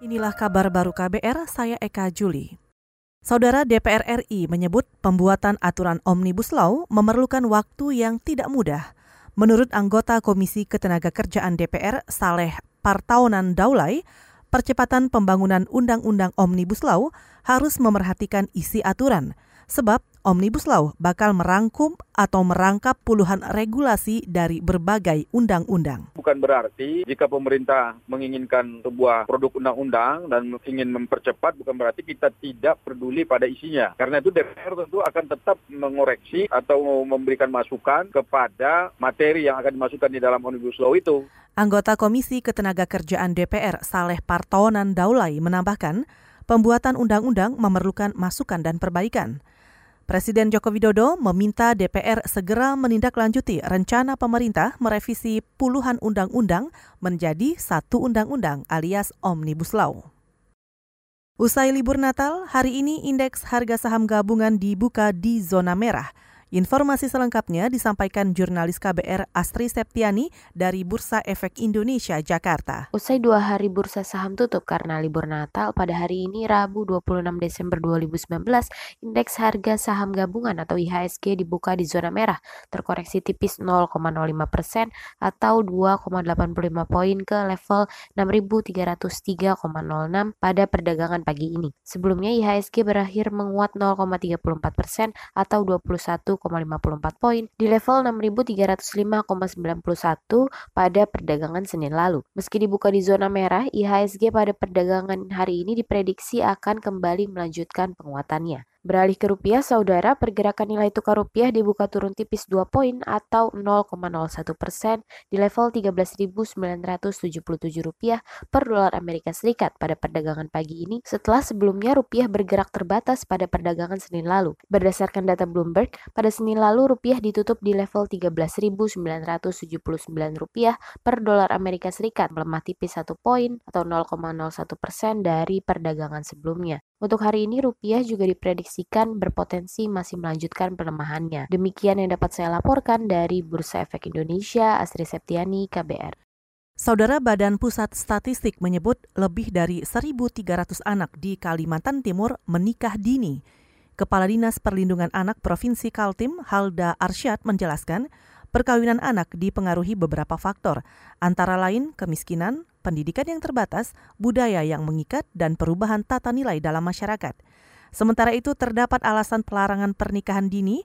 Inilah kabar baru KBR, saya Eka Juli. Saudara DPR RI menyebut pembuatan aturan Omnibus Law memerlukan waktu yang tidak mudah. Menurut anggota Komisi Ketenagakerjaan DPR, Saleh Partaunan Daulay, percepatan pembangunan Undang-Undang Omnibus Law harus memerhatikan isi aturan, sebab Omnibus Law bakal merangkum atau merangkap puluhan regulasi dari berbagai undang-undang. Bukan berarti jika pemerintah menginginkan sebuah produk undang-undang dan ingin mempercepat, bukan berarti kita tidak peduli pada isinya. Karena itu DPR tentu akan tetap mengoreksi atau memberikan masukan kepada materi yang akan dimasukkan di dalam Omnibus Law itu. Anggota Komisi Ketenagakerjaan DPR Saleh Partonan Daulay menambahkan, pembuatan undang-undang memerlukan masukan dan perbaikan. Presiden Joko Widodo meminta DPR segera menindaklanjuti rencana pemerintah merevisi puluhan undang-undang menjadi satu undang-undang alias Omnibus Law. Usai libur Natal, hari ini indeks harga saham gabungan dibuka di zona merah – Informasi selengkapnya disampaikan jurnalis KBR Astri Septiani dari Bursa Efek Indonesia, Jakarta. Usai dua hari bursa saham tutup karena libur Natal, pada hari ini Rabu 26 Desember 2019, indeks harga saham gabungan atau IHSG dibuka di zona merah, terkoreksi tipis 0,05 persen atau 2,85 poin ke level 6.303,06 pada perdagangan pagi ini. Sebelumnya IHSG berakhir menguat 0,34 persen atau 21 1,54 poin di level 6.305,91 pada perdagangan Senin lalu. Meski dibuka di zona merah, IHSG pada perdagangan hari ini diprediksi akan kembali melanjutkan penguatannya. Beralih ke rupiah, saudara, pergerakan nilai tukar rupiah dibuka turun tipis 2 poin atau 0,01 persen di level 13.977 rupiah per dolar Amerika Serikat pada perdagangan pagi ini setelah sebelumnya rupiah bergerak terbatas pada perdagangan Senin lalu. Berdasarkan data Bloomberg, pada Senin lalu rupiah ditutup di level 13.979 rupiah per dolar Amerika Serikat melemah tipis 1 poin atau 0,01 persen dari perdagangan sebelumnya. Untuk hari ini rupiah juga diprediksikan berpotensi masih melanjutkan pelemahannya. Demikian yang dapat saya laporkan dari Bursa Efek Indonesia, Astri Septiani, KBR. Saudara Badan Pusat Statistik menyebut lebih dari 1.300 anak di Kalimantan Timur menikah dini. Kepala Dinas Perlindungan Anak Provinsi Kaltim, Halda Arsyad menjelaskan, perkawinan anak dipengaruhi beberapa faktor, antara lain kemiskinan, pendidikan yang terbatas, budaya yang mengikat, dan perubahan tata nilai dalam masyarakat. Sementara itu terdapat alasan pelarangan pernikahan dini,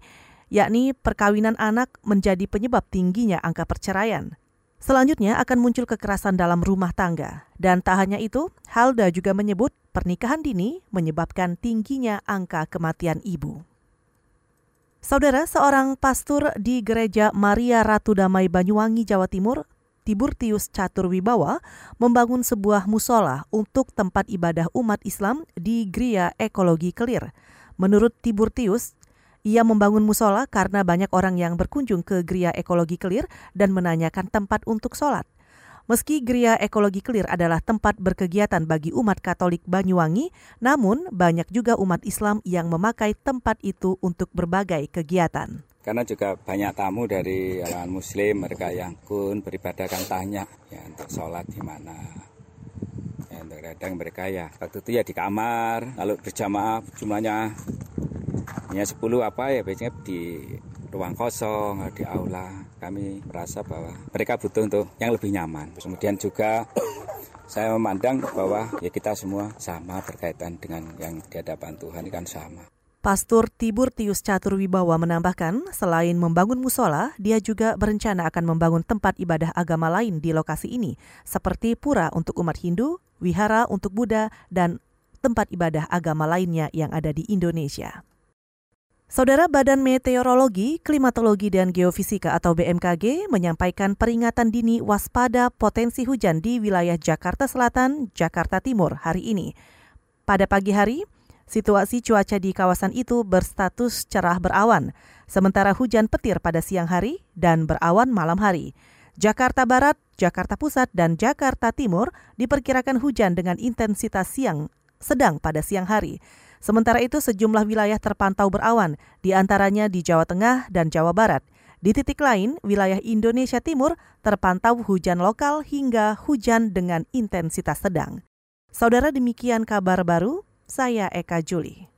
yakni perkawinan anak menjadi penyebab tingginya angka perceraian. Selanjutnya akan muncul kekerasan dalam rumah tangga. Dan tak hanya itu, Halda juga menyebut pernikahan dini menyebabkan tingginya angka kematian ibu. Saudara, seorang pastor di Gereja Maria Ratu Damai Banyuwangi, Jawa Timur Tiburtius Catur Wibawa membangun sebuah musola untuk tempat ibadah umat Islam di Gria Ekologi Kelir. Menurut Tiburtius, ia membangun musola karena banyak orang yang berkunjung ke Gria Ekologi Kelir dan menanyakan tempat untuk sholat. Meski Gria Ekologi Kelir adalah tempat berkegiatan bagi umat Katolik Banyuwangi, namun banyak juga umat Islam yang memakai tempat itu untuk berbagai kegiatan karena juga banyak tamu dari kalangan muslim mereka yang kun beribadah kan tanya ya untuk sholat di mana? Ya untuk kadang mereka ya waktu itu ya di kamar lalu berjamaah jumlahnya hanya 10 apa ya biasanya di ruang kosong di aula. Kami merasa bahwa mereka butuh untuk yang lebih nyaman. Kemudian juga saya memandang bahwa ya kita semua sama berkaitan dengan yang di hadapan Tuhan kan sama Pastor Tibur Tius Catur Wibawa menambahkan, selain membangun musola, dia juga berencana akan membangun tempat ibadah agama lain di lokasi ini, seperti pura untuk umat Hindu, wihara untuk Buddha, dan tempat ibadah agama lainnya yang ada di Indonesia. Saudara Badan Meteorologi, Klimatologi, dan Geofisika atau BMKG menyampaikan peringatan dini waspada potensi hujan di wilayah Jakarta Selatan, Jakarta Timur hari ini. Pada pagi hari, Situasi cuaca di kawasan itu berstatus cerah berawan, sementara hujan petir pada siang hari dan berawan malam hari. Jakarta Barat, Jakarta Pusat, dan Jakarta Timur diperkirakan hujan dengan intensitas siang sedang pada siang hari. Sementara itu sejumlah wilayah terpantau berawan, di antaranya di Jawa Tengah dan Jawa Barat. Di titik lain, wilayah Indonesia Timur terpantau hujan lokal hingga hujan dengan intensitas sedang. Saudara demikian kabar baru, saya Eka Juli.